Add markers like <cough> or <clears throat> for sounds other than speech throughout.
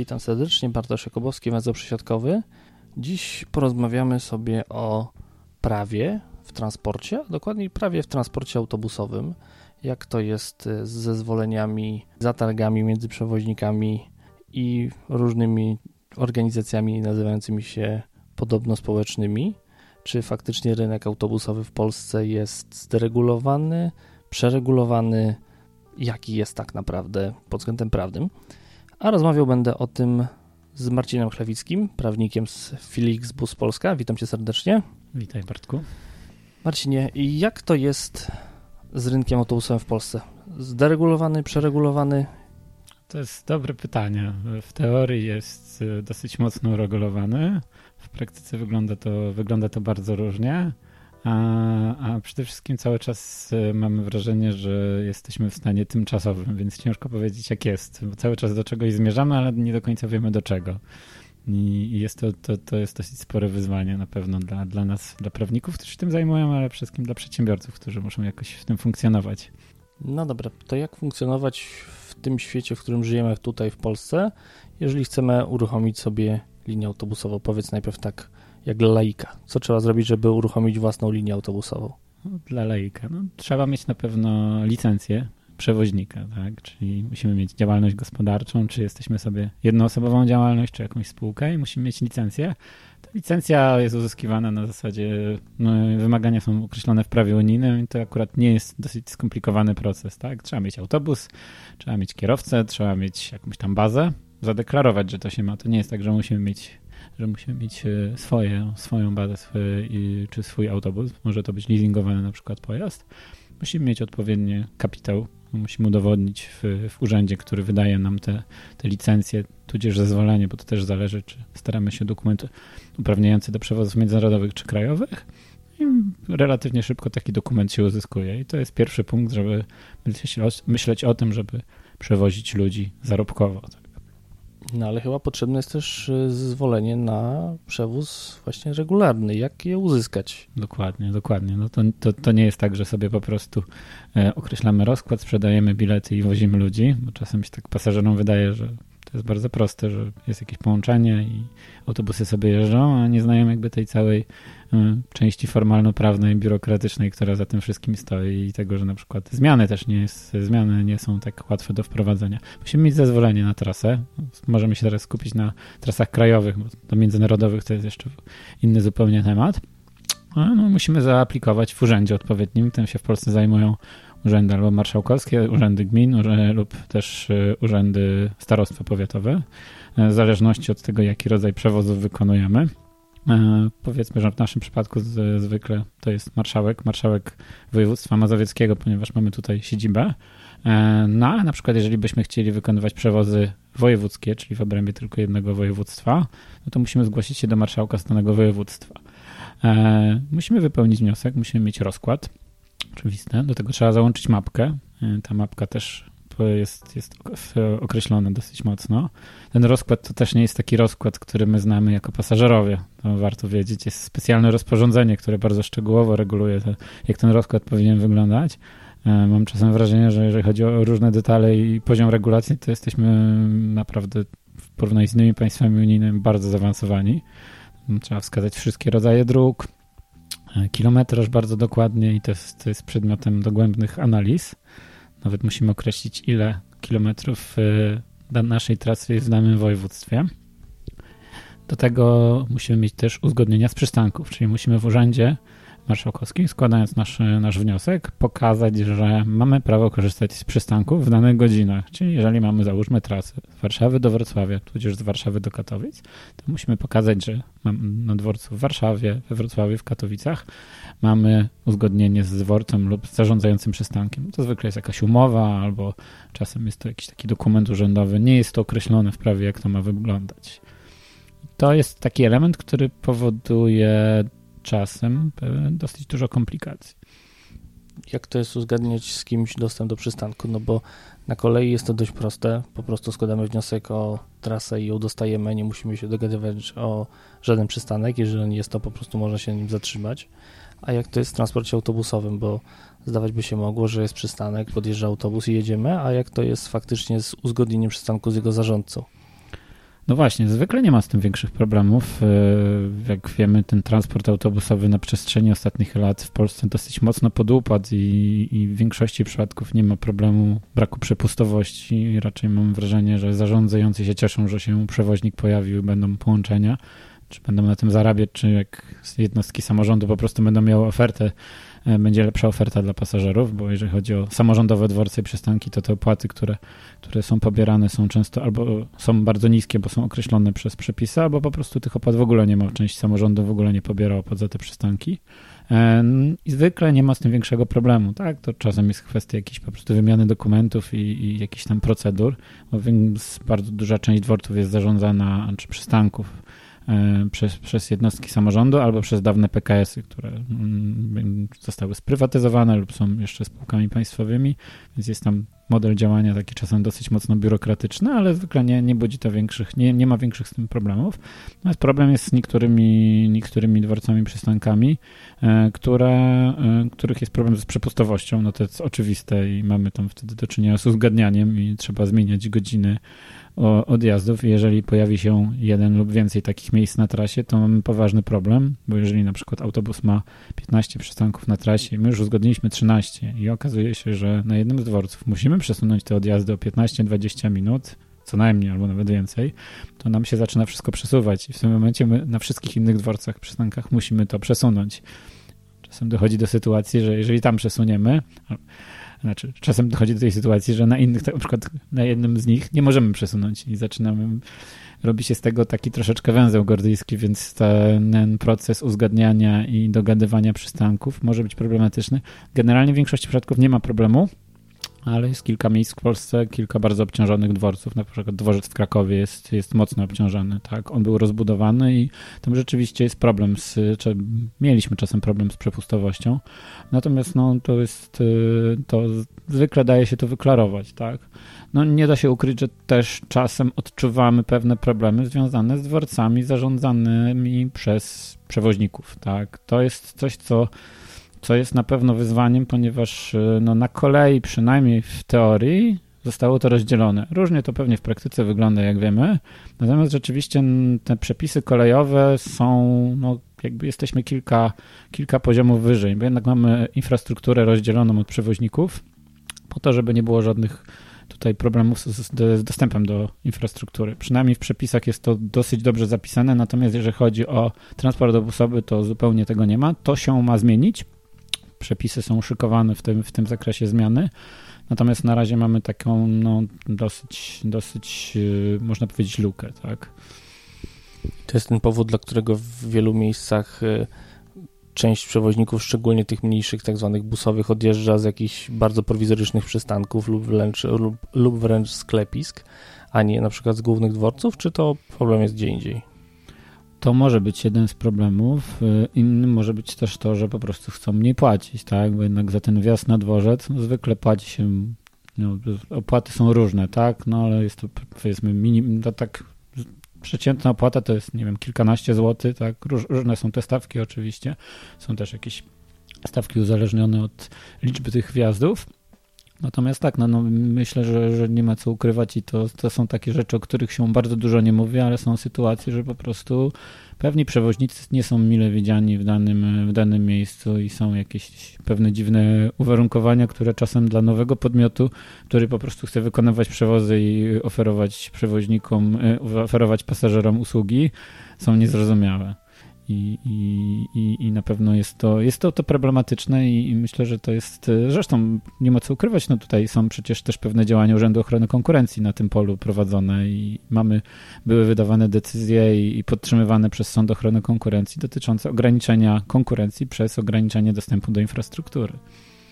Witam serdecznie, Bartosz Jakubowski, węzeł przesiadkowy. Dziś porozmawiamy sobie o prawie w transporcie, dokładniej prawie w transporcie autobusowym. Jak to jest z zezwoleniami, zatargami między przewoźnikami i różnymi organizacjami nazywającymi się podobno społecznymi. Czy faktycznie rynek autobusowy w Polsce jest zderegulowany, przeregulowany? Jaki jest tak naprawdę pod względem prawnym? A rozmawiał będę o tym z Marcinem Chlewickim, prawnikiem z Felix Bus Polska. Witam cię serdecznie. Witaj Bartku. Marcinie, jak to jest z rynkiem autobusowym w Polsce? Zderegulowany, przeregulowany? To jest dobre pytanie. W teorii jest y, dosyć mocno regulowany. W praktyce wygląda to, wygląda to bardzo różnie. A, a przede wszystkim cały czas y, mamy wrażenie, że jesteśmy w stanie tymczasowym, więc ciężko powiedzieć, jak jest, bo cały czas do czegoś zmierzamy, ale nie do końca wiemy do czego. I jest to, to, to jest dosyć spore wyzwanie na pewno dla, dla nas, dla prawników, którzy się tym zajmują, ale przede wszystkim dla przedsiębiorców, którzy muszą jakoś w tym funkcjonować. No dobra, to jak funkcjonować w tym świecie, w którym żyjemy tutaj w Polsce, jeżeli chcemy uruchomić sobie linię autobusową? Powiedz najpierw tak, jak dla laika. Co trzeba zrobić, żeby uruchomić własną linię autobusową? No, dla laika. No, trzeba mieć na pewno licencję przewoźnika, tak? Czyli musimy mieć działalność gospodarczą, czy jesteśmy sobie jednoosobową działalność, czy jakąś spółkę i musimy mieć licencję. Ta licencja jest uzyskiwana na zasadzie, no, wymagania są określone w prawie unijnym i to akurat nie jest dosyć skomplikowany proces, tak? Trzeba mieć autobus, trzeba mieć kierowcę, trzeba mieć jakąś tam bazę, zadeklarować, że to się ma. To nie jest tak, że musimy mieć że musimy mieć e, swoje, swoją bazę swoje, czy swój autobus. Może to być leasingowany na przykład pojazd. Musimy mieć odpowiedni kapitał. Musimy udowodnić w, w urzędzie, który wydaje nam te, te licencje, tudzież zezwolenie, bo to też zależy, czy staramy się dokument uprawniający do przewozów międzynarodowych czy krajowych. I relatywnie szybko taki dokument się uzyskuje. I to jest pierwszy punkt, żeby myśleć o, myśleć o tym, żeby przewozić ludzi zarobkowo. No ale chyba potrzebne jest też y, zezwolenie na przewóz właśnie regularny. Jak je uzyskać? Dokładnie, dokładnie. No to, to, to nie jest tak, że sobie po prostu e, określamy rozkład, sprzedajemy bilety i wozimy ludzi, bo czasem się tak pasażerom wydaje, że to jest bardzo proste, że jest jakieś połączenie i autobusy sobie jeżdżą, a nie znają jakby tej całej y, części formalno-prawnej, biurokratycznej, która za tym wszystkim stoi i tego, że na przykład zmiany też nie jest, zmiany nie są tak łatwe do wprowadzenia. Musimy mieć zezwolenie na trasę. Możemy się teraz skupić na trasach krajowych, bo do międzynarodowych to jest jeszcze inny zupełnie temat. No, musimy zaaplikować w urzędzie odpowiednim. Tym się w Polsce zajmują urzędy albo marszałkowskie, urzędy gmin lub też y, urzędy starostwa powiatowe, y, w zależności od tego, jaki rodzaj przewozów wykonujemy. Y, powiedzmy, że w naszym przypadku zwykle to jest marszałek, marszałek województwa mazowieckiego, ponieważ mamy tutaj siedzibę. No a na przykład jeżeli byśmy chcieli wykonywać przewozy wojewódzkie, czyli w obrębie tylko jednego województwa, no to musimy zgłosić się do marszałka z danego województwa. Musimy wypełnić wniosek, musimy mieć rozkład oczywiste. Do tego trzeba załączyć mapkę. Y, ta mapka też jest, jest określona dosyć mocno. Ten rozkład to też nie jest taki rozkład, który my znamy jako pasażerowie. To warto wiedzieć. Jest specjalne rozporządzenie, które bardzo szczegółowo reguluje, to, jak ten rozkład powinien wyglądać. Y, mam czasem wrażenie, że jeżeli chodzi o różne detale i poziom regulacji, to jesteśmy naprawdę w porównaniu z innymi państwami unijnymi bardzo zaawansowani. Trzeba wskazać wszystkie rodzaje dróg, E, kilometraż bardzo dokładnie i to jest, to jest przedmiotem dogłębnych analiz. Nawet musimy określić, ile kilometrów e, naszej trasy jest w danym województwie. Do tego musimy mieć też uzgodnienia z przystanków, czyli musimy w urzędzie marszałkowskim, składając nasz, nasz wniosek, pokazać, że mamy prawo korzystać z przystanków w danych godzinach. Czyli jeżeli mamy, załóżmy, trasę z Warszawy do Wrocławia, tudzież z Warszawy do Katowic, to musimy pokazać, że na dworcu w Warszawie, we Wrocławiu, w Katowicach mamy uzgodnienie z dworcem lub z zarządzającym przystankiem. To zwykle jest jakaś umowa albo czasem jest to jakiś taki dokument urzędowy. Nie jest to określone w prawie, jak to ma wyglądać. To jest taki element, który powoduje czasem dosyć dużo komplikacji. Jak to jest uzgadniać z kimś dostęp do przystanku? No bo na kolei jest to dość proste. Po prostu składamy wniosek o trasę i ją dostajemy. Nie musimy się dogadywać o żaden przystanek. Jeżeli nie jest to, po prostu można się nim zatrzymać. A jak to jest w transporcie autobusowym? Bo zdawać by się mogło, że jest przystanek, podjeżdża autobus i jedziemy, a jak to jest faktycznie z uzgodnieniem przystanku z jego zarządcą? No właśnie, zwykle nie ma z tym większych problemów. E, jak wiemy, ten transport autobusowy na przestrzeni ostatnich lat w Polsce dosyć mocno podupadł i, i w większości przypadków nie ma problemu braku przepustowości. Raczej mam wrażenie, że zarządzający się cieszą, że się przewoźnik pojawił będą połączenia. Czy będą na tym zarabiać, czy jak jednostki samorządu po prostu będą miały ofertę będzie lepsza oferta dla pasażerów, bo jeżeli chodzi o samorządowe dworce i przystanki, to te opłaty, które, które są pobierane są często albo są bardzo niskie, bo są określone przez przepisy, albo po prostu tych opłat w ogóle nie ma. Część samorządu w ogóle nie pobiera opłat za te przystanki. E, I zwykle nie ma z tym większego problemu, tak? To czasem jest kwestia jakiejś po prostu wymiany dokumentów i, i jakichś tam procedur, bo bardzo duża część dworców jest zarządzana, czy przystanków E, przez, przez jednostki samorządu albo przez dawne PKS-y, które mm, zostały sprywatyzowane lub są jeszcze spółkami państwowymi, więc jest tam model działania taki czasem dosyć mocno biurokratyczny, ale zwykle nie, nie budzi to większych, nie, nie ma większych z tym problemów. Natomiast problem jest z niektórymi, niektórymi dworcami, przystankami, e, które, e, których jest problem z przepustowością, no to jest oczywiste i mamy tam wtedy do czynienia z uzgadnianiem i trzeba zmieniać godziny odjazdów. Jeżeli pojawi się jeden lub więcej takich miejsc na trasie, to mamy poważny problem, bo jeżeli na przykład autobus ma 15 przystanków na trasie, my już uzgodniliśmy 13 i okazuje się, że na jednym z dworców musimy przesunąć te odjazdy o 15-20 minut, co najmniej, albo nawet więcej, to nam się zaczyna wszystko przesuwać i w tym momencie my na wszystkich innych dworcach, przystankach musimy to przesunąć. Czasem dochodzi do sytuacji, że jeżeli tam przesuniemy, znaczy, czasem dochodzi do tej sytuacji, że na innych, na przykład na jednym z nich nie możemy przesunąć i zaczynamy, robi się z tego taki troszeczkę węzeł gordyjski, więc ten proces uzgadniania i dogadywania przystanków może być problematyczny. Generalnie w większości przypadków nie ma problemu, ale jest kilka miejsc w Polsce, kilka bardzo obciążonych dworców. Na przykład dworzec w Krakowie jest, jest mocno obciążony. Tak? On był rozbudowany i tam rzeczywiście jest problem z, czy mieliśmy czasem problem z przepustowością. Natomiast no, to jest, y, to zwykle daje się to wyklarować, tak? No nie da się ukryć, że też czasem odczuwamy pewne problemy związane z dworcami zarządzanymi przez przewoźników, tak? To jest coś, co co jest na pewno wyzwaniem, ponieważ y, no, na kolei, przynajmniej w teorii, zostało to rozdzielone. Różnie to pewnie w praktyce wygląda, jak wiemy. Natomiast rzeczywiście te przepisy kolejowe są, no, jakby jesteśmy kilka, kilka poziomów wyżej, bo jednak mamy infrastrukturę rozdzieloną od przewoźników, po to, żeby nie było żadnych tutaj problemów z, z, dostępem do infrastruktury. Przynajmniej w przepisach jest to dosyć dobrze zapisane, natomiast jeżeli chodzi o transport obusowy, to zupełnie tego nie ma. To się ma zmienić przepisy są szykowane w tym, w tym zakresie zmiany. Natomiast na razie mamy taką no, dosyć, dosyć, y, można powiedzieć, lukę, tak. To jest ten powód, dla którego w wielu miejscach y, część przewoźników, szczególnie tych mniejszych, tak zwanych busowych, odjeżdża z jakichś bardzo prowizorycznych przystanków lub wręcz, lub, lub wręcz sklepisk, a nie na przykład z głównych dworców, czy to problem jest gdzie indziej? To może być jeden z problemów. Y, innym może być też to, że po prostu chcą mniej płacić, tak? Bo jednak za ten wjazd na dworzec no, zwykle płaci się, no, opłaty są różne, tak? No ale jest to powiedzmy minim, to tak przeciętna opłata to jest, nie wiem, kilkanaście złotych, tak? Róż, różne są te stawki oczywiście. Są też jakieś stawki uzależnione od liczby tych wjazdów. Natomiast tak, no, no myślę, że, że nie ma co ukrywać i to, to są takie rzeczy, o których się bardzo dużo nie mówi, ale są sytuacje, że po prostu pewni przewoźnicy nie są mile widziani w danym, w danym miejscu i są jakieś pewne dziwne uwarunkowania, które czasem dla nowego podmiotu, który po prostu chce wykonywać przewozy i oferować przewoźnikom, e, oferować pasażerom usługi, są niezrozumiałe i, i, i na pewno jest to, jest to, to problematyczne i, i, myślę, że to jest, zresztą nie ma co ukrywać, no tutaj są przecież też pewne działania Urzędu Ochrony Konkurencji na tym polu prowadzone i mamy, były wydawane decyzje i, i podtrzymywane przez Sąd Ochrony Konkurencji dotyczące ograniczenia konkurencji przez ograniczenie dostępu do infrastruktury.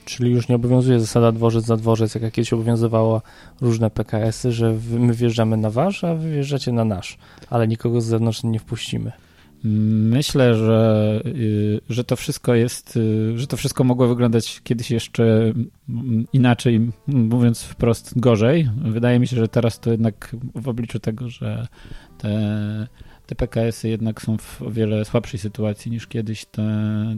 Czyli już nie obowiązuje zasada dworzec za dworzec, jak kiedyś obowiązywała różne PKS-y, że my wjeżdżamy na wasz, a wy wjeżdżacie na nasz, ale nikogo z zewnątrz nie wpuścimy. Myślę, że, y, że to wszystko jest, y, że to wszystko mogło wyglądać kiedyś jeszcze mm, inaczej, mówiąc wprost gorzej. Wydaje mi się, że teraz to jednak w obliczu tego, że te, te PKS-y jednak są w o wiele słabszej sytuacji niż kiedyś, to,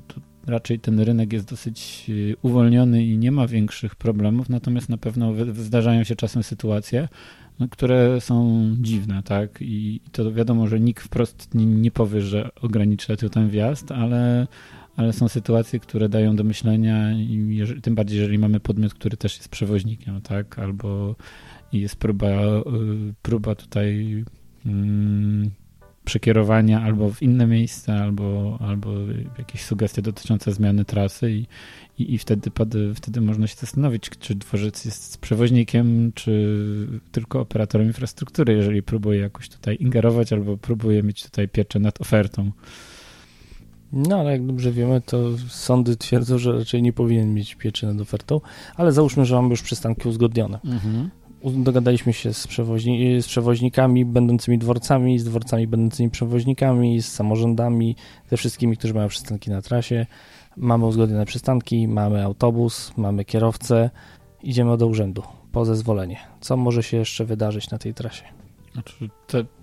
to raczej ten rynek jest dosyć y, uwolniony i nie ma większych problemów, natomiast na pewno zdarzają się czasem sytuacje, no, które są dziwne, tak? I to wiadomo, że nikt wprost nie, nie powie, że ogranicza tu ten wjazd, ale, ale są sytuacje, które dają do myślenia, jeżeli, tym bardziej, jeżeli mamy podmiot, który też jest przewoźnikiem, tak? Albo jest próba, y, próba tutaj hmm, przekierowania albo w inne miejsca, albo, albo jakieś sugestie dotyczące zmiany trasy i, i, i wtedy, wtedy można się zastanowić, czy dworzec jest przewoźnikiem, czy tylko operatorem infrastruktury, jeżeli próbuje jakoś tutaj ingerować albo próbuje mieć tutaj pieczę nad ofertą. No, ale jak dobrze wiemy, to sądy twierdzą, że raczej nie powinien mieć pieczy nad ofertą, ale załóżmy, że mamy już przystanki uzgodnione. Mhm dogadaliśmy się z, przewoźni z przewoźnikami będącymi dworcami, z dworcami będącymi przewoźnikami, z samorządami, ze wszystkimi, którzy mają przystanki na trasie. Mamy uzgodnione przystanki, mamy autobus, mamy kierowcę. Idziemy do urzędu po zezwolenie. Co może się jeszcze wydarzyć na tej trasie? Znaczy,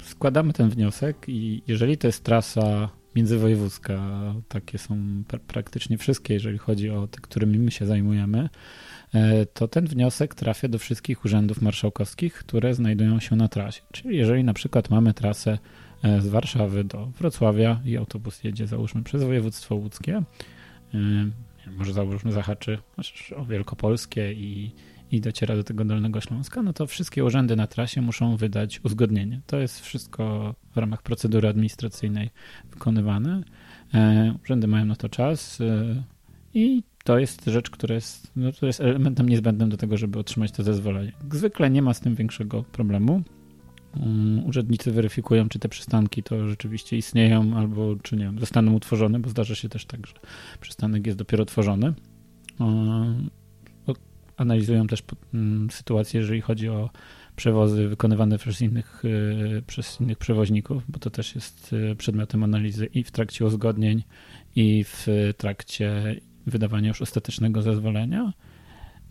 składamy ten wniosek i jeżeli to jest trasa międzywojewódzka, takie są praktycznie wszystkie, jeżeli chodzi o te, którymi my się zajmujemy, to ten wniosek trafia do wszystkich urzędów marszałkowskich, które znajdują się na trasie. Czyli jeżeli na przykład mamy trasę e, z Warszawy do Wrocławia i autobus jedzie załóżmy przez województwo łódzkie, e, może załóżmy zahaczy o Wielkopolskie i, i dociera do tego Dolnego Śląska, no to wszystkie urzędy na trasie muszą wydać uzgodnienie. To jest wszystko w ramach procedury administracyjnej wykonywane. Urzędy mają na to czas i to jest rzecz, która jest, no, jest elementem niezbędnym do tego, żeby otrzymać to zezwolenie. Zwykle nie ma z tym większego problemu. Um, urzędnicy weryfikują, czy te przystanki to rzeczywiście istnieją, albo czy nie zostaną utworzone, bo zdarza się też tak, że przystanek jest dopiero tworzony. Analizują też um, sytuację, jeżeli chodzi o przewozy wykonywane przez innych, y, przez innych przewoźników, bo to też jest y, przedmiotem analizy i w trakcie uzgodnień, i w trakcie wydawania już ostatecznego zezwolenia.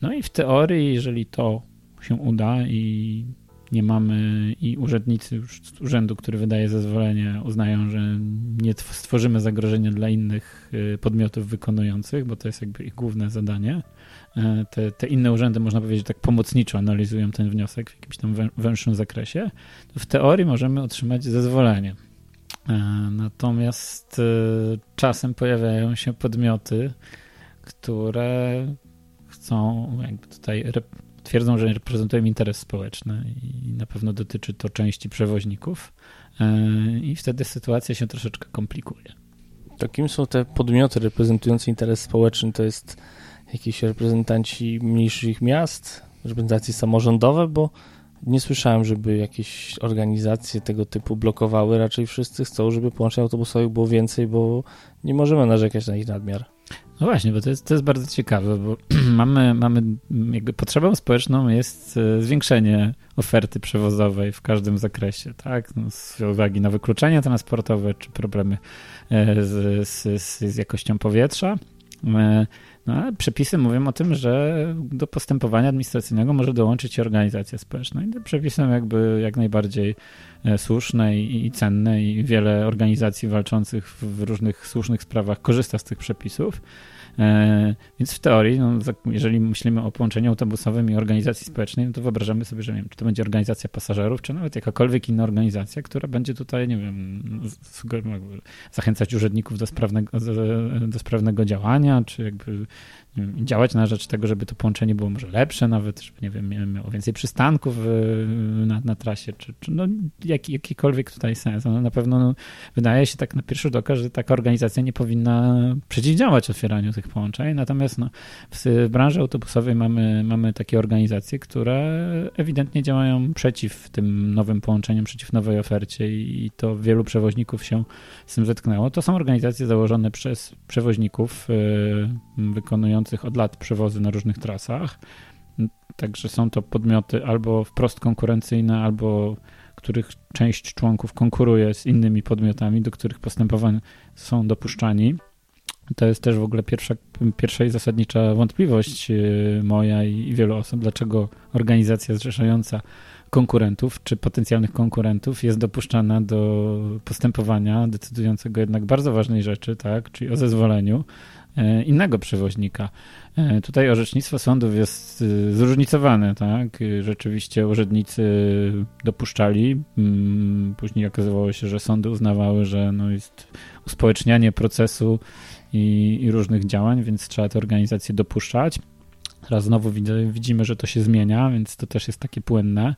No i w teorii, jeżeli to się uda i nie mamy i urzędnicy już z urzędu, który wydaje zezwolenie, uznają, że nie stworzymy zagrożenia dla innych y, podmiotów wykonujących, bo to jest jakby ich główne zadanie. E, te, te inne urzędy, można powiedzieć, tak pomocniczo analizują ten wniosek w jakimś tam węższym zakresie. W teorii możemy otrzymać zezwolenie. E, natomiast czasem pojawiają się podmioty, które chcą, jakby tutaj twierdzą, że reprezentują interes społeczny i na pewno dotyczy to części przewoźników e, i wtedy sytuacja się troszeczkę komplikuje. To kim są te podmioty reprezentujące interes społeczny? To jest jakieś reprezentanci mniejszych miast, reprezentacje samorządowe, bo nie słyszałem, żeby jakieś organizacje tego typu blokowały. Raczej wszyscy chcą, żeby połączeń autobusowych było więcej, bo nie możemy narzekać na ich nadmiar. No właśnie, bo to jest, to jest bardzo ciekawe, bo <clears throat> mamy, mamy jakby potrzebą społeczną jest e, zwiększenie oferty przewozowej w każdym zakresie, tak? No, z uwagi na wykluczenie transportowe czy problemy e, z, z, z jakością powietrza. E, no, ale przepisy mówią o tym, że do postępowania administracyjnego może dołączyć się organizacja społeczna. I te przepisy są jakby jak najbardziej słuszne i, i cenne i wiele organizacji walczących w różnych słusznych sprawach korzysta z tych przepisów. E, więc w teorii, no, jeżeli myślimy o połączeniu autobusowym i organizacji społecznej, no to wyobrażamy sobie, że nie wiem, czy to będzie organizacja pasażerów, czy nawet jakakolwiek inna organizacja, która będzie tutaj, nie wiem, zachęcać urzędników do sprawnego, do sprawnego działania, czy jakby działać na rzecz tego, żeby to połączenie było może lepsze, nawet, żeby, nie wiem, miało więcej przystanków na, na trasie, czy, czy no, jak, jakikolwiek tutaj sens. No, na pewno no, wydaje się tak na pierwszy rzut oka, że taka organizacja nie powinna przeciwdziałać otwieraniu tych połączeń, natomiast no, w branży autobusowej mamy, mamy takie organizacje, które ewidentnie działają przeciw tym nowym połączeniom, przeciw nowej ofercie i to wielu przewoźników się z tym zetknęło. To są organizacje założone przez przewoźników yy, wykonujących od lat przewozy na różnych trasach. Także są to podmioty albo wprost konkurencyjne, albo których część członków konkuruje z innymi podmiotami, do których postępowań są dopuszczani. To jest też w ogóle pierwsza, pierwsza i zasadnicza wątpliwość y, moja i wielu osób, dlaczego organizacja zrzeszająca konkurentów czy potencjalnych konkurentów jest dopuszczana do postępowania decydującego jednak bardzo ważnej rzeczy, tak, czyli o zezwoleniu e, innego przewoźnika. E, tutaj orzecznictwo sądów jest y, zróżnicowane, tak? Rzeczywiście urzędnicy dopuszczali, mm, później okazywało się, że sądy uznawały, że no jest uspołecznianie procesu i, i różnych działań, więc trzeba te organizacje dopuszczać. Teraz znowu widzimy, że to się zmienia, więc to też jest takie płynne,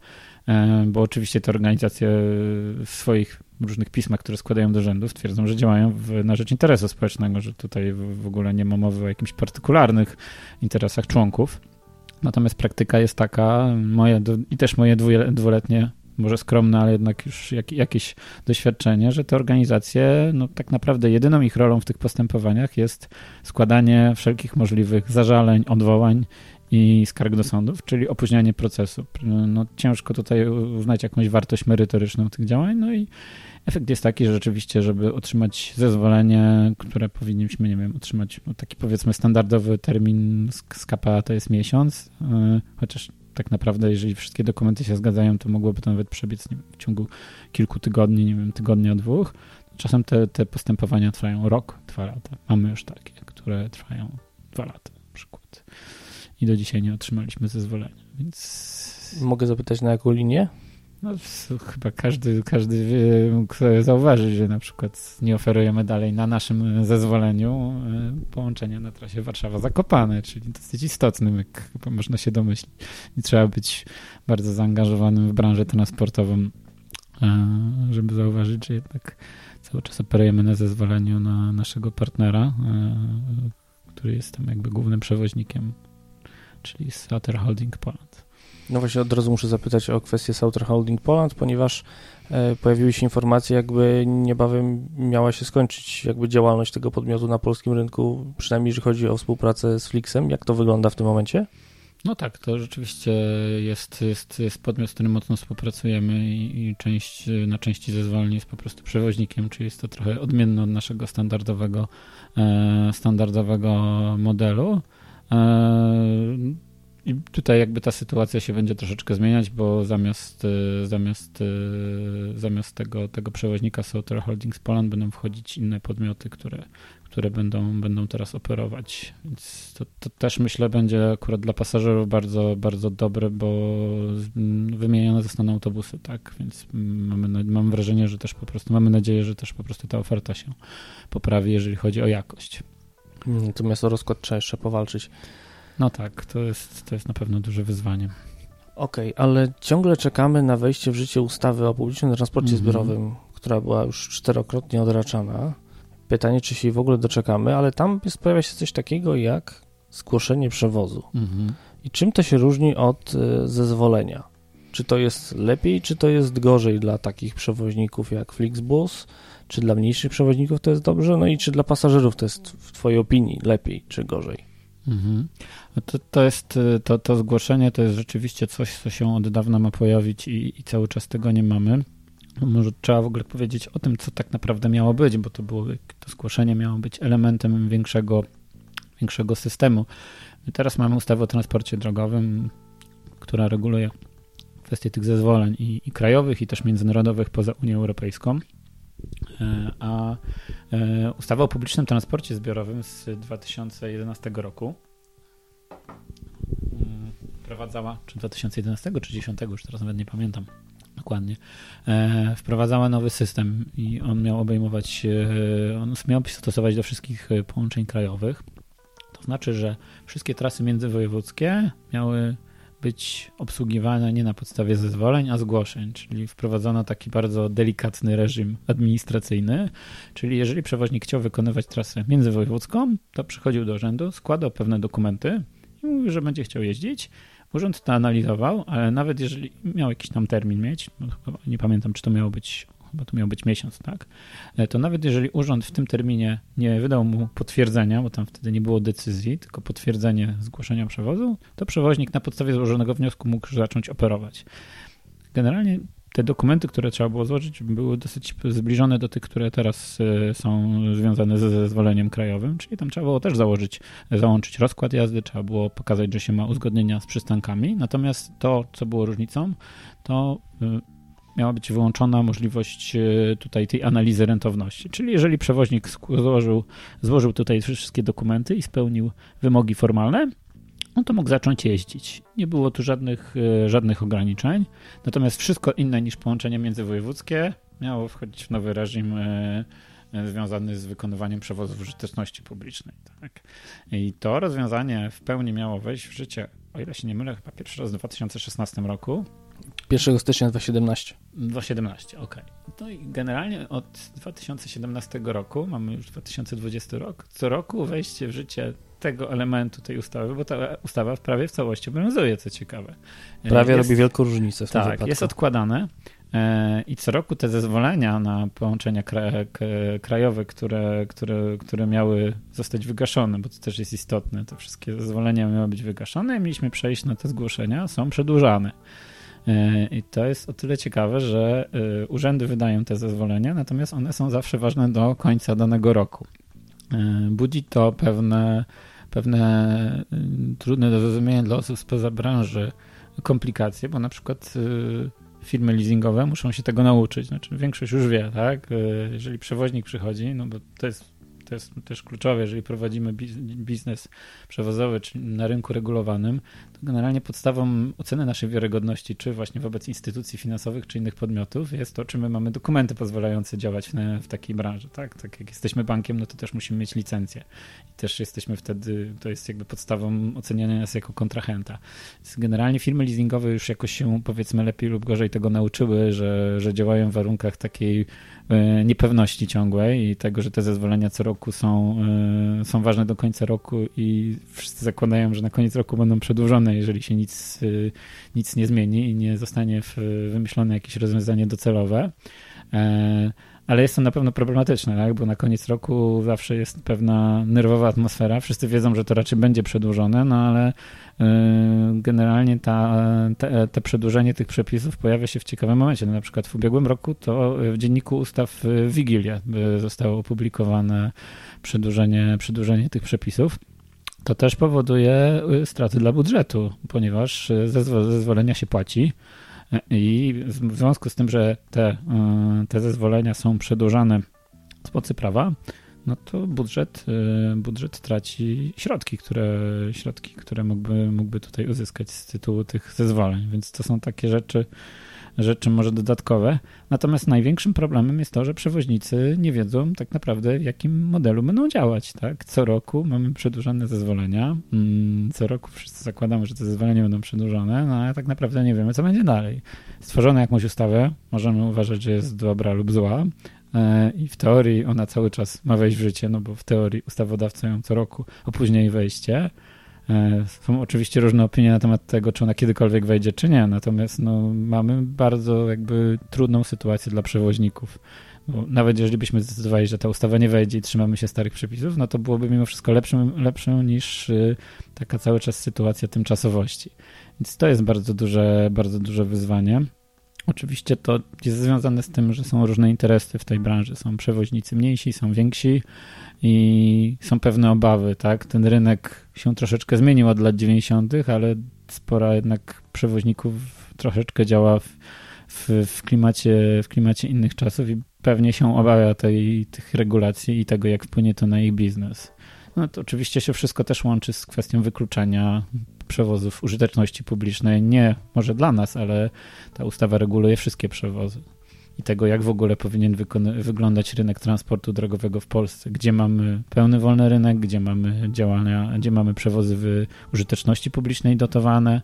e, bo oczywiście te organizacje w swoich różnych pismach, które składają do rzędów, twierdzą, że działają w, na rzecz interesu społecznego, że tutaj w, w ogóle nie ma mowy o jakimś partykularnych interesach członków. Natomiast praktyka jest taka, moje, i też moje dwuletnie może skromne, ale jednak już jak, jakieś doświadczenie, że te organizacje, no tak naprawdę jedyną ich rolą w tych postępowaniach jest składanie wszelkich możliwych zażaleń, odwołań i skarg do sądów, czyli opóźnianie procesu. No, ciężko tutaj uznać jakąś wartość merytoryczną tych działań, no i efekt jest taki, że rzeczywiście, żeby otrzymać zezwolenie, które powinniśmy, nie wiem, otrzymać no, taki powiedzmy standardowy termin z KPA to jest miesiąc, yy, chociaż tak naprawdę, jeżeli wszystkie dokumenty się zgadzają, to mogłoby to nawet przebiec w ciągu kilku tygodni, nie wiem, tygodnia, dwóch. Czasem te, te postępowania trwają rok, dwa lata. Mamy już takie, które trwają dwa lata na przykład. I do dzisiaj nie otrzymaliśmy zezwolenia, więc... Mogę zapytać na jaką linię? No, chyba każdy, każdy wie, mógł zauważyć, że na przykład nie oferujemy dalej na naszym zezwoleniu e, połączenia na trasie Warszawa-Zakopane, czyli dosyć istotnym, jak chyba można się domyślić. I trzeba być bardzo zaangażowanym w branżę transportową, e, żeby zauważyć, że jednak cały czas operujemy na zezwoleniu na naszego partnera, e, który jest tam jakby głównym przewoźnikiem, czyli Sutter Holding Poland. No właśnie od razu muszę zapytać o kwestię Southern Holding Poland, ponieważ e, pojawiły się informacje, jakby niebawem miała się skończyć jakby działalność tego podmiotu na polskim rynku, przynajmniej jeżeli chodzi o współpracę z Flixem. Jak to wygląda w tym momencie? No tak, to rzeczywiście jest, jest, jest podmiot, z którym mocno współpracujemy i, i część, na części zezwoleń jest po prostu przewoźnikiem, czyli jest to trochę odmienne od naszego standardowego, e, standardowego modelu. I tutaj jakby ta sytuacja się będzie troszeczkę zmieniać, bo zamiast, e, zamiast, e, zamiast tego, tego przewoźnika Souter Holdings Poland będą wchodzić inne podmioty, które, które będą, będą teraz operować. Więc to, to też myślę będzie akurat dla pasażerów bardzo, bardzo dobre, bo wymienione zostaną autobusy, tak? Więc mamy, mam wrażenie, że też po prostu mamy nadzieję, że też po prostu ta oferta się poprawi, jeżeli chodzi o jakość. Natomiast o rozkład trzeba jeszcze powalczyć. No tak, to jest, to jest na pewno duże wyzwanie. Okej, okay, ale ciągle czekamy na wejście w życie ustawy o publicznym transporcie mm -hmm. zbiorowym, która była już czterokrotnie odraczana. Pytanie, czy się jej w ogóle doczekamy, ale tam jest, pojawia się coś takiego jak zgłoszenie przewozu. Mm -hmm. I czym to się różni od y, zezwolenia? Czy to jest lepiej, czy to jest gorzej dla takich przewoźników jak Flixbus? Czy dla mniejszych przewoźników to jest dobrze? No i czy dla pasażerów to jest w Twojej opinii lepiej, czy gorzej? Mhm. No to, to jest, y, to, to zgłoszenie to jest rzeczywiście coś, co się od dawna ma pojawić i, i cały czas tego nie mamy. Może trzeba w ogóle powiedzieć o tym, co tak naprawdę miało być, bo to było, to zgłoszenie miało być elementem większego, większego systemu. My teraz mamy ustawę o transporcie drogowym, która reguluje kwestie tych zezwoleń i, i krajowych, i też międzynarodowych poza Unią Europejską. E, a e, ustawa o publicznym transporcie zbiorowym z 2011 roku mm, wprowadzała, czy 2011 czy 2010, już teraz nawet nie pamiętam dokładnie, e, wprowadzała nowy system i on miał obejmować, on miał stosować do wszystkich połączeń krajowych. To znaczy, że wszystkie trasy międzywojewódzkie miały być obsługiwane nie na podstawie zezwoleń, a zgłoszeń, czyli wprowadzono taki bardzo delikatny reżim administracyjny, czyli jeżeli przewoźnik chciał wykonywać trasę międzywojewódzką, to przychodził do urzędu, składał pewne dokumenty i mówił, że będzie chciał jeździć. Urząd to analizował, ale nawet jeżeli miał jakiś tam termin mieć, nie pamiętam, czy to miało być chyba to miał być miesiąc, tak? E, to nawet jeżeli urząd w tym terminie nie wydał mu potwierdzenia, bo tam wtedy nie było decyzji, tylko potwierdzenie zgłoszenia przewozu, to przewoźnik na podstawie złożonego wniosku mógł zacząć operować. Generalnie te dokumenty, które trzeba było złożyć, były dosyć zbliżone do tych, które teraz e, są związane ze zezwoleniem krajowym, czyli tam trzeba było też założyć, załączyć rozkład jazdy, trzeba było pokazać, że się ma uzgodnienia z przystankami. Natomiast to, co było różnicą, to e, miała być wyłączona możliwość e, tutaj tej analizy rentowności. Czyli jeżeli przewoźnik złożył, złożył tutaj wszystkie dokumenty i spełnił wymogi formalne, no to mógł zacząć jeździć. Nie było tu żadnych, e, żadnych ograniczeń. Natomiast wszystko inne niż połączenie międzywojewódzkie miało wchodzić w nowy reżim e, związany z wykonywaniem przewozów użyteczności publicznej. Tak? I to rozwiązanie w pełni miało wejść w życie, o ile się nie mylę, chyba pierwszy raz w 2016 roku. 1 stycznia 2017. 2017, ok. No i generalnie od 2017 roku, mamy już 2020 rok, co roku wejście w życie tego elementu tej ustawy, bo ta ustawa prawie w całości obowiązuje, co ciekawe. Prawie jest, robi wielką różnicę w tak, tym wypadku. jest odkładane e, i co roku te zezwolenia na połączenia krajowe, które, które, które miały zostać wygaszone, bo to też jest istotne, te wszystkie zezwolenia miały być wygaszone i mieliśmy przejść na te zgłoszenia, są przedłużane. E, I to jest o tyle ciekawe, że e, urzędy wydają te zezwolenia, natomiast one są zawsze ważne do końca danego roku. Budzi to pewne pewne trudne do zrozumienia dla osób spoza branży komplikacje, bo na przykład firmy leasingowe muszą się tego nauczyć. Znaczy większość już wie, tak? Jeżeli przewoźnik przychodzi, no bo to jest to jest też kluczowe, jeżeli prowadzimy biznes przewozowy, czy na rynku regulowanym, to generalnie podstawą oceny naszej wiarygodności, czy właśnie wobec instytucji finansowych, czy innych podmiotów, jest to, czy my mamy dokumenty pozwalające działać w, w takiej branży. Tak? tak jak jesteśmy bankiem, no to też musimy mieć licencję. I też jesteśmy wtedy, to jest jakby podstawą oceniania nas jako kontrahenta. Więc generalnie firmy leasingowe już jakoś się powiedzmy lepiej lub gorzej tego nauczyły, że, że działają w warunkach takiej niepewności ciągłej i tego, że te zezwolenia co roku są, e, są ważne do końca roku i wszyscy zakładają, że na koniec roku będą przedłużone, jeżeli się nic, e, nic nie zmieni i nie zostanie wymyślone jakieś rozwiązanie docelowe ale jest to na pewno problematyczne, tak? bo na koniec roku zawsze jest pewna nerwowa atmosfera. Wszyscy wiedzą, że to raczej będzie przedłużone, no ale generalnie ta, te, te przedłużenie tych przepisów pojawia się w ciekawym momencie. No, na przykład w ubiegłym roku to w Dzienniku Ustaw Wigilia zostało opublikowane przedłużenie, przedłużenie tych przepisów to też powoduje straty dla budżetu, ponieważ zezwolenia się płaci. I w związku z tym, że te, e, te zezwolenia są przedłużane z mocy prawa, no to budżet, e, budżet traci środki, które, środki, które mógłby, mógłby tutaj uzyskać z tytułu tych zezwoleń. Więc to są takie rzeczy, rzeczy może dodatkowe. Natomiast największym problemem jest to, że przewoźnicy nie wiedzą tak naprawdę, w jakim modelu będą działać. Tak? Co roku mamy przedłużone zezwolenia. Mm, co roku wszyscy zakładamy, że te zezwolenia będą przedłużone, no ale tak naprawdę nie wiemy, co będzie dalej. Stworzono jakąś ustawę, możemy uważać, że jest dobra lub zła, i w teorii ona cały czas ma wejść w życie, no bo w teorii ustawodawca ją co roku opóźnia jej wejście, E, są oczywiście różne opinie na temat tego, czy ona kiedykolwiek wejdzie, czy nie, natomiast no, mamy bardzo jakby trudną sytuację dla przewoźników. Bo nawet jeżeli byśmy zdecydowali, że ta ustawa nie wejdzie i trzymamy się starych przepisów, no to byłoby mimo wszystko lepszą niż y, taka cały czas sytuacja tymczasowości. Więc to jest bardzo duże, bardzo duże wyzwanie. Oczywiście to jest związane z tym, że są różne interesy w tej branży. Są przewoźnicy mniejsi, są więksi i są pewne obawy, tak? Ten rynek się troszeczkę zmienił od lat 90., ale spora jednak przewoźników troszeczkę działa w, w, w, klimacie, w klimacie innych czasów i pewnie się obawia tej, tych regulacji i tego, jak wpłynie to na ich biznes. No to oczywiście się wszystko też łączy z kwestią wykluczenia przewozów użyteczności publicznej. Nie może dla nas, ale ta ustawa reguluje wszystkie przewozy i tego, jak w ogóle powinien wyglądać rynek transportu drogowego w Polsce, gdzie mamy pełny wolny rynek, gdzie mamy działania, gdzie mamy przewozy użyteczności publicznej dotowane.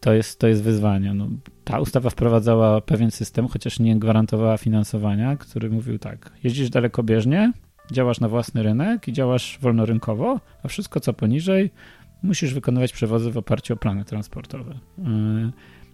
To jest, to jest wyzwanie. No, ta ustawa wprowadzała pewien system, chociaż nie gwarantowała finansowania, który mówił tak, jeździsz dalekobieżnie, działasz na własny rynek i działasz wolnorynkowo, a wszystko co poniżej musisz wykonywać przewozy w oparciu o plany transportowe. Yy,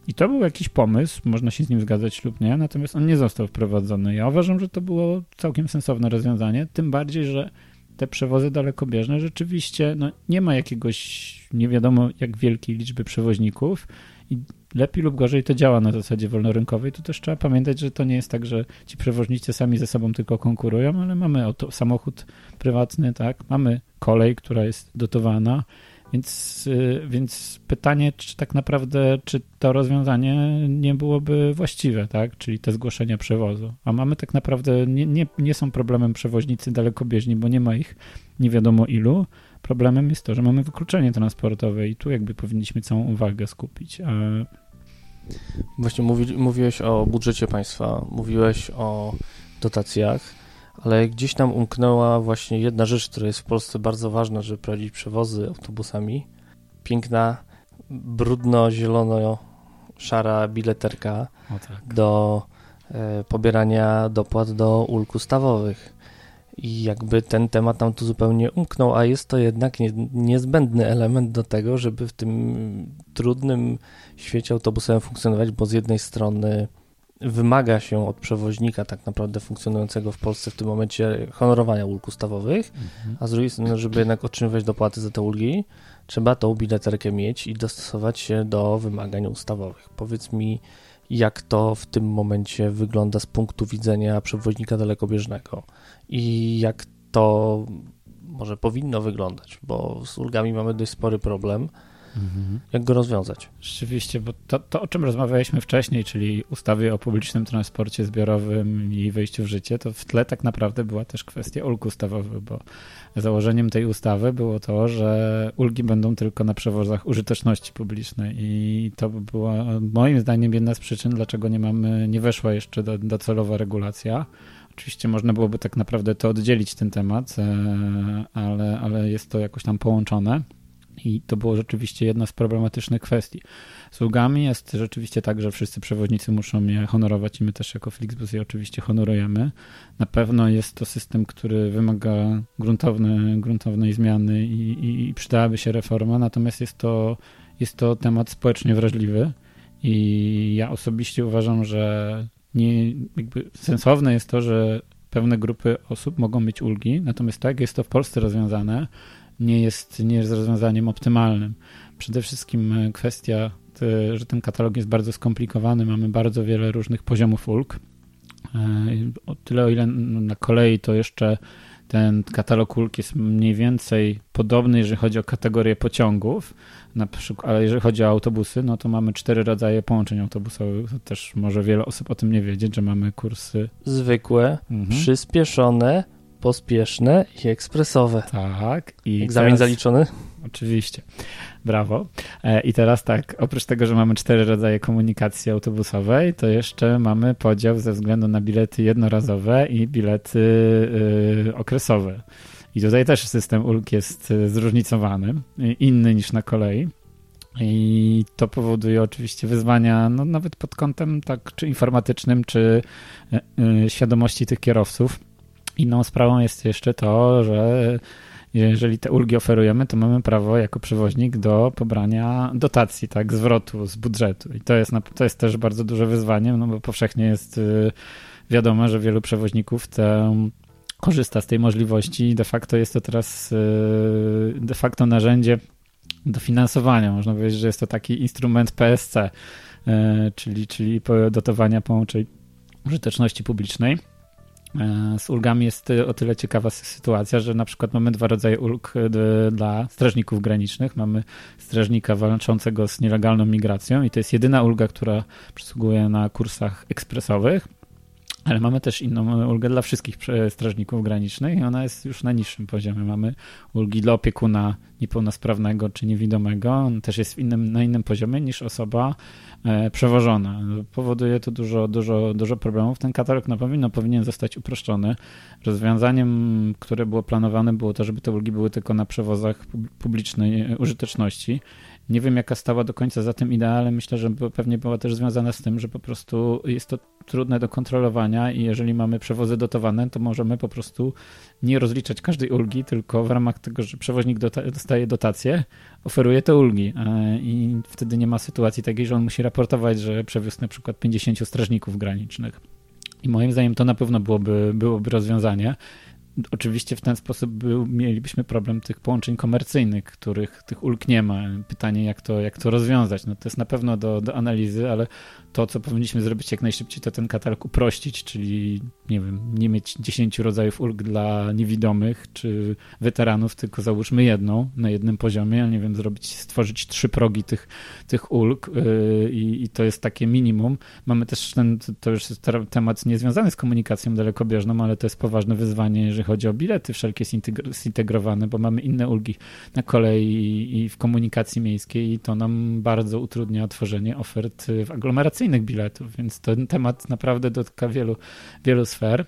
I to był jakiś pomysł, można się z nim zgadzać lub nie, natomiast on nie został wprowadzony. Ja uważam, że to było całkiem sensowne rozwiązanie, tym bardziej, że te przewozy dalekobieżne rzeczywiście no, nie ma jakiegoś nie wiadomo jak wielkiej liczby przewoźników i lepiej lub gorzej to działa na zasadzie wolnorynkowej, to też trzeba pamiętać, że to nie jest tak, że ci przewoźnicy sami ze sobą tylko konkurują, ale mamy samochód prywatny, tak, mamy kolej, która jest dotowana, więc, y, więc pytanie, czy tak naprawdę, czy to rozwiązanie nie byłoby właściwe, tak? Czyli te zgłoszenia przewozu. A mamy tak naprawdę, nie, nie, nie są problemem przewoźnicy dalekobieżni, bo nie ma ich nie wiadomo ilu. Problemem jest to, że mamy wykluczenie transportowe i tu jakby powinniśmy całą uwagę skupić. A... Właśnie mówi, mówiłeś o budżecie państwa, mówiłeś o dotacjach ale gdzieś tam umknęła właśnie jedna rzecz, która jest w Polsce bardzo ważna, żeby prowadzić przewozy autobusami. Piękna, brudno-zielono-szara bileterka tak. do e, pobierania dopłat do ulg ustawowych. I jakby ten temat nam tu zupełnie umknął, a jest to jednak nie, niezbędny element do tego, żeby w tym trudnym świecie autobusowym funkcjonować, bo z jednej strony wymaga się od przewoźnika tak naprawdę funkcjonującego w Polsce w tym momencie honorowania ulg ustawowych, mhm. a z drugiej strony, żeby jednak otrzymywać dopłaty za te ulgi, trzeba tą bileterkę mieć i dostosować się do wymagań ustawowych. Powiedz mi, jak to w tym momencie wygląda z punktu widzenia przewoźnika dalekobieżnego i jak to może powinno wyglądać, bo z ulgami mamy dość spory problem Jak go rozwiązać? Rzeczywiście, bo to, to, o czym rozmawialiśmy wcześniej, czyli ustawy o publicznym transporcie zbiorowym i wejściu w życie, to w tle tak naprawdę była też kwestia ulg ustawowych, bo założeniem tej ustawy było to, że ulgi będą tylko na przewozach użyteczności publicznej i to była moim zdaniem jedna z przyczyn, dlaczego nie mamy, nie weszła jeszcze do, docelowa regulacja. Oczywiście można byłoby tak naprawdę to oddzielić ten temat, e, ale, ale jest to jakoś tam połączone. I to było rzeczywiście jedna z problematycznych kwestii. Z ulgami jest rzeczywiście tak, że wszyscy przewoźnicy muszą je honorować i my też jako Flixbus je oczywiście honorujemy. Na pewno jest to system, który wymaga gruntowne, gruntownej zmiany i, i, i przydałaby się reforma, natomiast jest to, jest to temat społecznie wrażliwy i ja osobiście uważam, że nie, sensowne jest to, że pewne grupy osób mogą mieć ulgi, natomiast tak jest to w Polsce rozwiązane, nie jest, nie jest rozwiązaniem optymalnym. Przede wszystkim e, kwestia, że ten katalog jest bardzo skomplikowany, mamy bardzo wiele różnych poziomów ulg. E, o tyle, o ile na kolei to jeszcze ten katalog ulg jest mniej więcej podobny, jeżeli chodzi o kategorię pociągów, na przykład, ale jeżeli chodzi o autobusy, no to mamy cztery rodzaje połączeń autobusowych. To też może wiele osób o tym nie wiedzieć, że mamy kursy zwykłe, mhm. przyspieszone, pospieszne i ekspresowe. Tak. I Egzamin teraz, zaliczony? Oczywiście. Brawo. E, I teraz tak, oprócz tego, że mamy cztery rodzaje komunikacji autobusowej, to jeszcze mamy podział ze względu na bilety jednorazowe i bilety yy, okresowe. I tutaj też system ulg jest y, zróżnicowany, inny niż na kolei. I to powoduje oczywiście wyzwania, no nawet pod kątem tak, czy informatycznym, czy yy, świadomości tych kierowców Inną sprawą jest jeszcze to, że jeżeli te ulgi oferujemy, to mamy prawo jako przewoźnik do pobrania dotacji, tak, zwrotu z budżetu. I to jest, to jest też bardzo duże wyzwanie, no bo powszechnie jest y, wiadomo, że wielu przewoźników te, korzysta z tej możliwości. De facto jest to teraz y, de facto narzędzie do finansowania. Można powiedzieć, że jest to taki instrument PSC, y, czyli, czyli dotowania połączeń użyteczności publicznej. E, z ulgami jest o tyle ciekawa sytuacja, że na przykład mamy dwa rodzaje ulg e, dla strażników granicznych. Mamy strażnika walczącego z nielegalną migracją i to jest jedyna ulga, która przysługuje na kursach ekspresowych, ale mamy też inną ulgę dla wszystkich strażników granicznych i ona jest już na niższym poziomie. Mamy ulgi dla opiekuna niepełnosprawnego czy niewidomego. On też jest innym, na innym poziomie niż osoba E, przewożone. Powoduje to dużo, dużo, dużo problemów. Ten katalog na pewno powinien zostać uproszczony. Rozwiązaniem, które było planowane, było to, żeby te ulgi były tylko na przewozach publicznej użyteczności. Nie wiem, jaka stała do końca za tym idea, ale myślę, że pewnie była też związana z tym, że po prostu jest to trudne do kontrolowania i jeżeli mamy przewozy dotowane, to możemy po prostu nie rozliczać każdej ulgi, tylko w ramach tego, że przewoźnik dostaje dotację, oferuje te ulgi e, i wtedy nie ma sytuacji takiej, że on musi raportować, że przewiózł na przykład 50 strażników granicznych. I moim zdaniem to na pewno byłoby, byłoby rozwiązanie. Oczywiście w ten sposób był, mielibyśmy problem tych połączeń komercyjnych, których tych ulg nie ma. Pytanie, jak to, jak to rozwiązać. No to jest na pewno do, do analizy, ale to, co powinniśmy zrobić jak najszybciej, to ten katalog uprościć, czyli nie wiem, nie mieć 10 rodzajów ulg dla niewidomych czy weteranów, tylko załóżmy jedną na jednym poziomie, nie wiem, zrobić, stworzyć trzy progi tych, tych ulg yy, i to jest takie minimum. Mamy też ten, to już jest temat niezwiązany z komunikacją dalekobieżną, ale to jest poważne wyzwanie, jeżeli chodzi o bilety wszelkie zintegrowane, bo mamy inne ulgi na kolei i w komunikacji miejskiej i to nam bardzo utrudnia tworzenie ofert w aglomeracji komercyjnych biletów, więc ten temat naprawdę dotyka wielu, wielu sfer.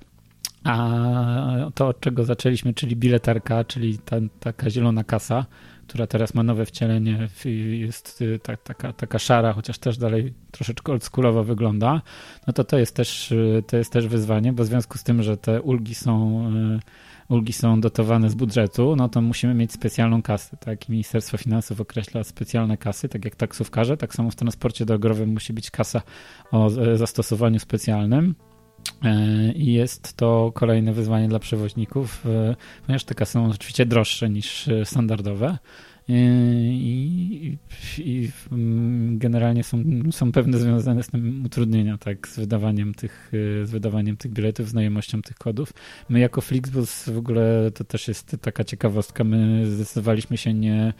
A to, od czego zaczęliśmy, czyli biletarka, czyli ta, taka zielona kasa, która teraz ma nowe wcielenie, jest y, ta, taka, taka szara, chociaż też dalej troszeczkę oldschoolowo wygląda, no to to jest, też, y, to jest też wyzwanie, bo w związku z tym, że te ulgi są y, ulgi są dotowane z budżetu, no to musimy mieć specjalną kasę. Tak? I Ministerstwo Finansów określa specjalne kasy, tak jak taksówkarze, tak samo w transporcie drogowym musi być kasa o zastosowaniu specjalnym. E, I jest to kolejne wyzwanie dla przewoźników, e, ponieważ te kasy są oczywiście droższe niż e, standardowe. I, i, mm, generalnie są, są pewne związane z tym utrudnienia, tak, z wydawaniem tych, z wydawaniem tych biletów, znajomością tych kodów. My jako Flixbus w ogóle to też jest taka ciekawostka, my zdecydowaliśmy się nie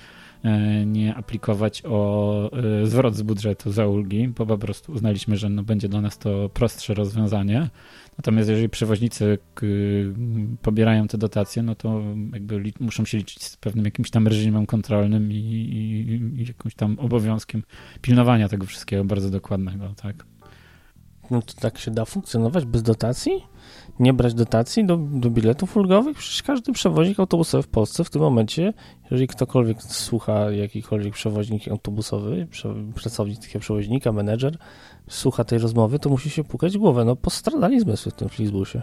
nie aplikować o e, zwrot z budżetu za ulgi, bo po prostu uznaliśmy, że no będzie dla nas to prostsze rozwiązanie. Natomiast jeżeli przewoźnicy pobierają te dotacje, no to jakby muszą się liczyć z pewnym jakimś tam reżimem kontrolnym i, i, i jakimś tam obowiązkiem pilnowania tego wszystkiego bardzo dokładnego, tak. No to tak się da funkcjonować bez dotacji? nie brać dotacji do, do biletów ulgowych? Przecież każdy przewoźnik autobusowy w Polsce w tym momencie, jeżeli ktokolwiek słucha, jakikolwiek przewoźnik autobusowy, pracownik takiego przewoźnika, menedżer, słucha tej rozmowy, to musi się pukać głowę. No postradali zmysły w tym Flixbusie.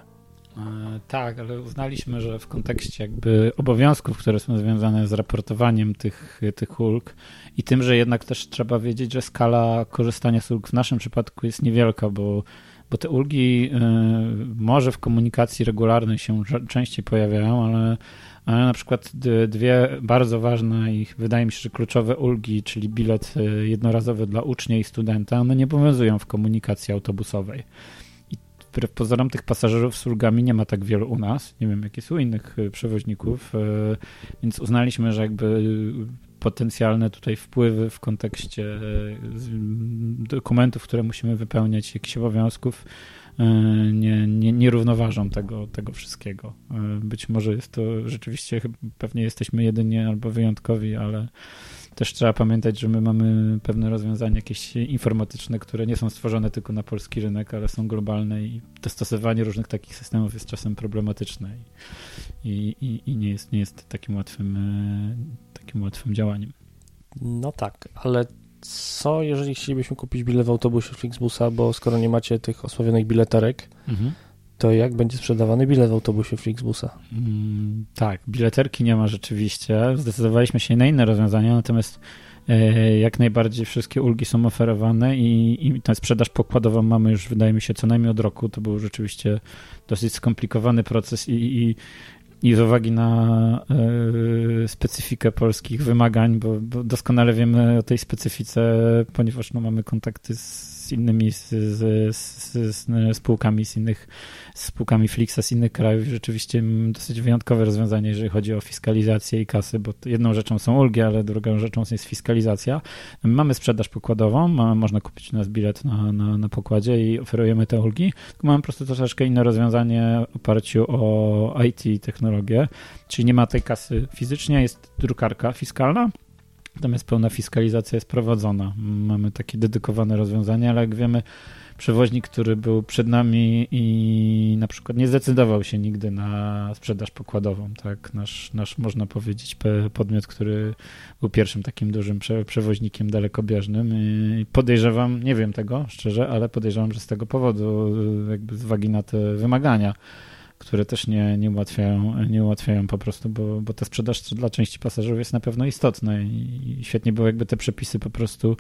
E, tak, ale uznaliśmy, że w kontekście jakby obowiązków, które są związane z raportowaniem tych, tych ulg i tym, że jednak też trzeba wiedzieć, że skala korzystania z ulg w naszym przypadku jest niewielka, bo bo te ulgi y, może w komunikacji regularnej się częściej pojawiają, ale, ale na przykład dwie bardzo ważne i wydaje mi się, że kluczowe ulgi, czyli bilet y, jednorazowy dla ucznia i studenta, one nie obowiązują w komunikacji autobusowej. Wbrew pozorom tych pasażerów z ulgami nie ma tak wielu u nas. Nie wiem, jakie są innych y, przewoźników, więc uznaliśmy, że jakby potencjalne tutaj wpływy w kontekście e, dokumentów, które musimy wypełniać, jakichś obowiązków, nie, nie, nie równoważą tego, tego wszystkiego. Być może jest to rzeczywiście, pewnie jesteśmy jedynie albo wyjątkowi, ale też trzeba pamiętać, że my mamy pewne rozwiązania jakieś informatyczne, które nie są stworzone tylko na polski rynek, ale są globalne i dostosowanie różnych takich systemów jest czasem problematyczne i, i, i nie, jest, nie jest takim łatwym, e, takim łatwym działaniem. No tak, ale co jeżeli chcielibyśmy kupić bilet w autobusie Flixbusa, bo skoro nie macie tych osławionych bileterek, mhm to jak będzie sprzedawany bilet w autobusie Flixbusa? Mm, tak, bileterki nie ma rzeczywiście. Zdecydowaliśmy się na inne rozwiązania, natomiast e, jak najbardziej wszystkie ulgi są oferowane i, i tę sprzedaż pokładową mamy już, wydaje mi się, co najmniej od roku. To był rzeczywiście dosyć skomplikowany proces i, i, i z uwagi na y, specyfikę polskich wymagań, bo, bo, doskonale wiemy o tej specyfice, ponieważ no, mamy kontakty z z innymi z, z, z, spółkami z innych spółkami Flixa z innych krajów. Rzeczywiście dosyć wyjątkowe rozwiązanie, jeżeli chodzi o fiskalizację i kasy, bo jedną rzeczą są ulgi, ale drugą rzeczą jest fiskalizacja. Mamy sprzedaż pokładową, mamy, można kupić u nas bilet na, na, na pokładzie i oferujemy te ulgi, mamy po prostu troszeczkę inne rozwiązanie w oparciu o IT i technologię, czyli nie ma tej kasy fizycznie, jest drukarka fiskalna, Natomiast pełna fiskalizacja jest prowadzona. Mamy takie dedykowane rozwiązanie, ale jak wiemy, przewoźnik, który był przed nami i na przykład nie zdecydował się nigdy na sprzedaż pokładową, tak, nasz, nasz można powiedzieć podmiot, który był pierwszym takim dużym przewoźnikiem dalekobieżnym i podejrzewam, nie wiem tego szczerze, ale podejrzewam, że z tego powodu, jakby z uwagi na te wymagania, które też nie, nie, ułatwiają, nie ułatwiają po prostu, bo, bo ta sprzedaż dla części pasażerów jest na pewno istotna i, świetnie było, jakby te przepisy po prostu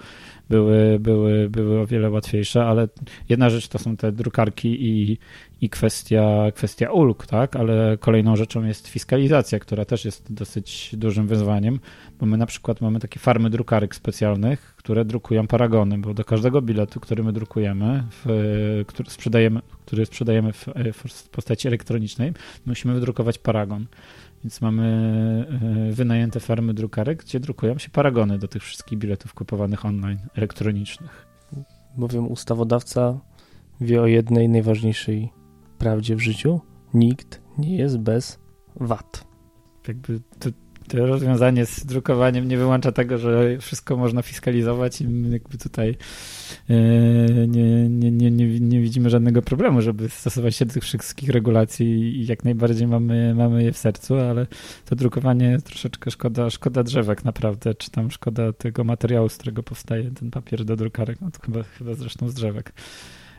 były, były, były o wiele łatwiejsze, ale jedna rzecz to są te drukarki i, i kwestia, kwestia ulg, tak? Ale kolejną rzeczą jest fiskalizacja, która też jest dosyć dużym wyzwaniem, bo my na przykład mamy takie farmy drukarek specjalnych, które drukują paragony, bo do każdego biletu, który my drukujemy, w, który sprzedajemy, który sprzedajemy w, w postaci elektronicznej, musimy wydrukować paragon. Więc mamy e, wynajęte farmy drukarek, gdzie drukują się paragony do tych wszystkich biletów kupowanych online, elektronicznych. Bowiem ustawodawca wie o jednej najważniejszej prawdzie w życiu. Nikt nie jest bez VAT. Jakby to, to rozwiązanie z drukowaniem nie wyłącza tego, że wszystko można fiskalizować i jakby tutaj e, nie, nie, nie, nie, nie widzimy żadnego problemu, żeby stosować się do tych wszystkich regulacji i jak najbardziej mamy, mamy je w sercu, ale to drukowanie troszeczkę szkoda, szkoda drzewek naprawdę, czy tam szkoda tego materiału, z którego powstaje ten papier do drukarek, no to chyba, chyba zresztą z drzewek.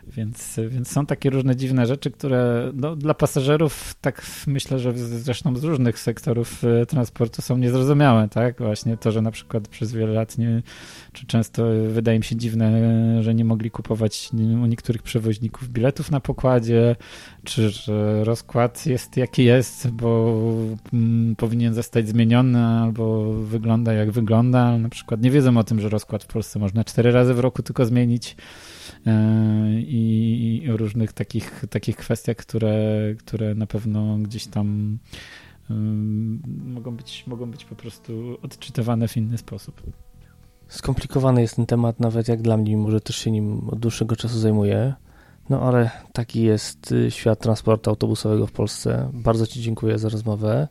Więc, więc są takie różne dziwne rzeczy, które no, dla pasażerów, tak myślę, że zresztą z różnych sektorów e, transportu są niezrozumiałe, tak? Właśnie to, że na przykład przez wiele lat nie, czy często wydaje mi się dziwne, że nie mogli kupować u niektórych przewoźników biletów na pokładzie, czy że rozkład jest jaki jest, bo mm, powinien zostać zmieniony, albo wygląda jak wygląda, na przykład nie wiedzą o tym, że rozkład w Polsce można cztery razy w roku tylko zmienić. E, i, o różnych takich, takich kwestiach, które, które na pewno gdzieś tam mogą być, mogą być po prostu odczytywane w inny sposób. Skomplikowany jest ten temat, nawet jak dla mnie, może też się nim od dłuższego czasu zajmuję. No ale taki jest y, świat transportu autobusowego w Polsce. Bardzo Ci dziękuję za rozmowę.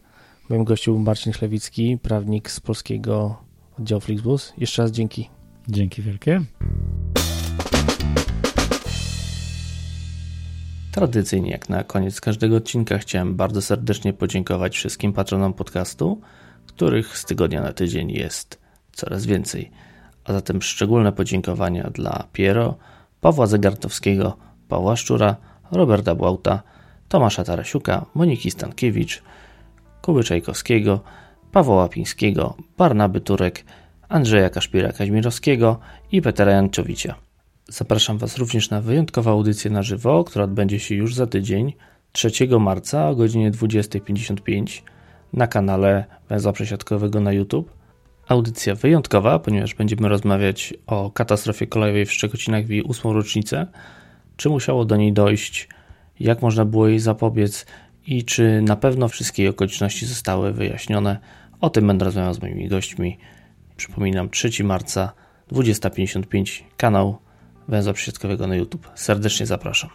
Moim gościem był Marcin Chlewicki, prawnik z polskiego oddziału Flixbus. Jeszcze raz dzięki. Dzięki wielkie. Tradycyjnie, jak na koniec każdego odcinka, chciałem bardzo serdecznie podziękować wszystkim patronom podcastu, których z tygodnia na tydzień jest coraz więcej. A zatem szczególne podziękowania dla Piero, Pawła Zegartowskiego, Pawła Szczura, Roberta Błauta, Tomasza Tarasiuka, Moniki Stankiewicz, Kuby Czajkowskiego, Pawła Łapińskiego, Barnaby Turek, Andrzeja Kaszpira-Kaźmirowskiego i Petera Janczowicza. Zapraszam Was również na wyjątkową audycję na żywo, która odbędzie się już za tydzień, 3 marca o godzinie 20.55 na kanale Węzła Przesiadkowego na YouTube. Audycja wyjątkowa, ponieważ będziemy rozmawiać o katastrofie kolejowej w Szczekocinach w jej ósmą rocznicę, czy musiało do niej dojść, jak można było jej zapobiec i czy na pewno wszystkie okoliczności zostały wyjaśnione. O tym będę rozmawiał z moimi gośćmi. Przypominam, 3 marca 20.55 kanał węzła przysiadkowego na YouTube. Serdecznie zapraszam.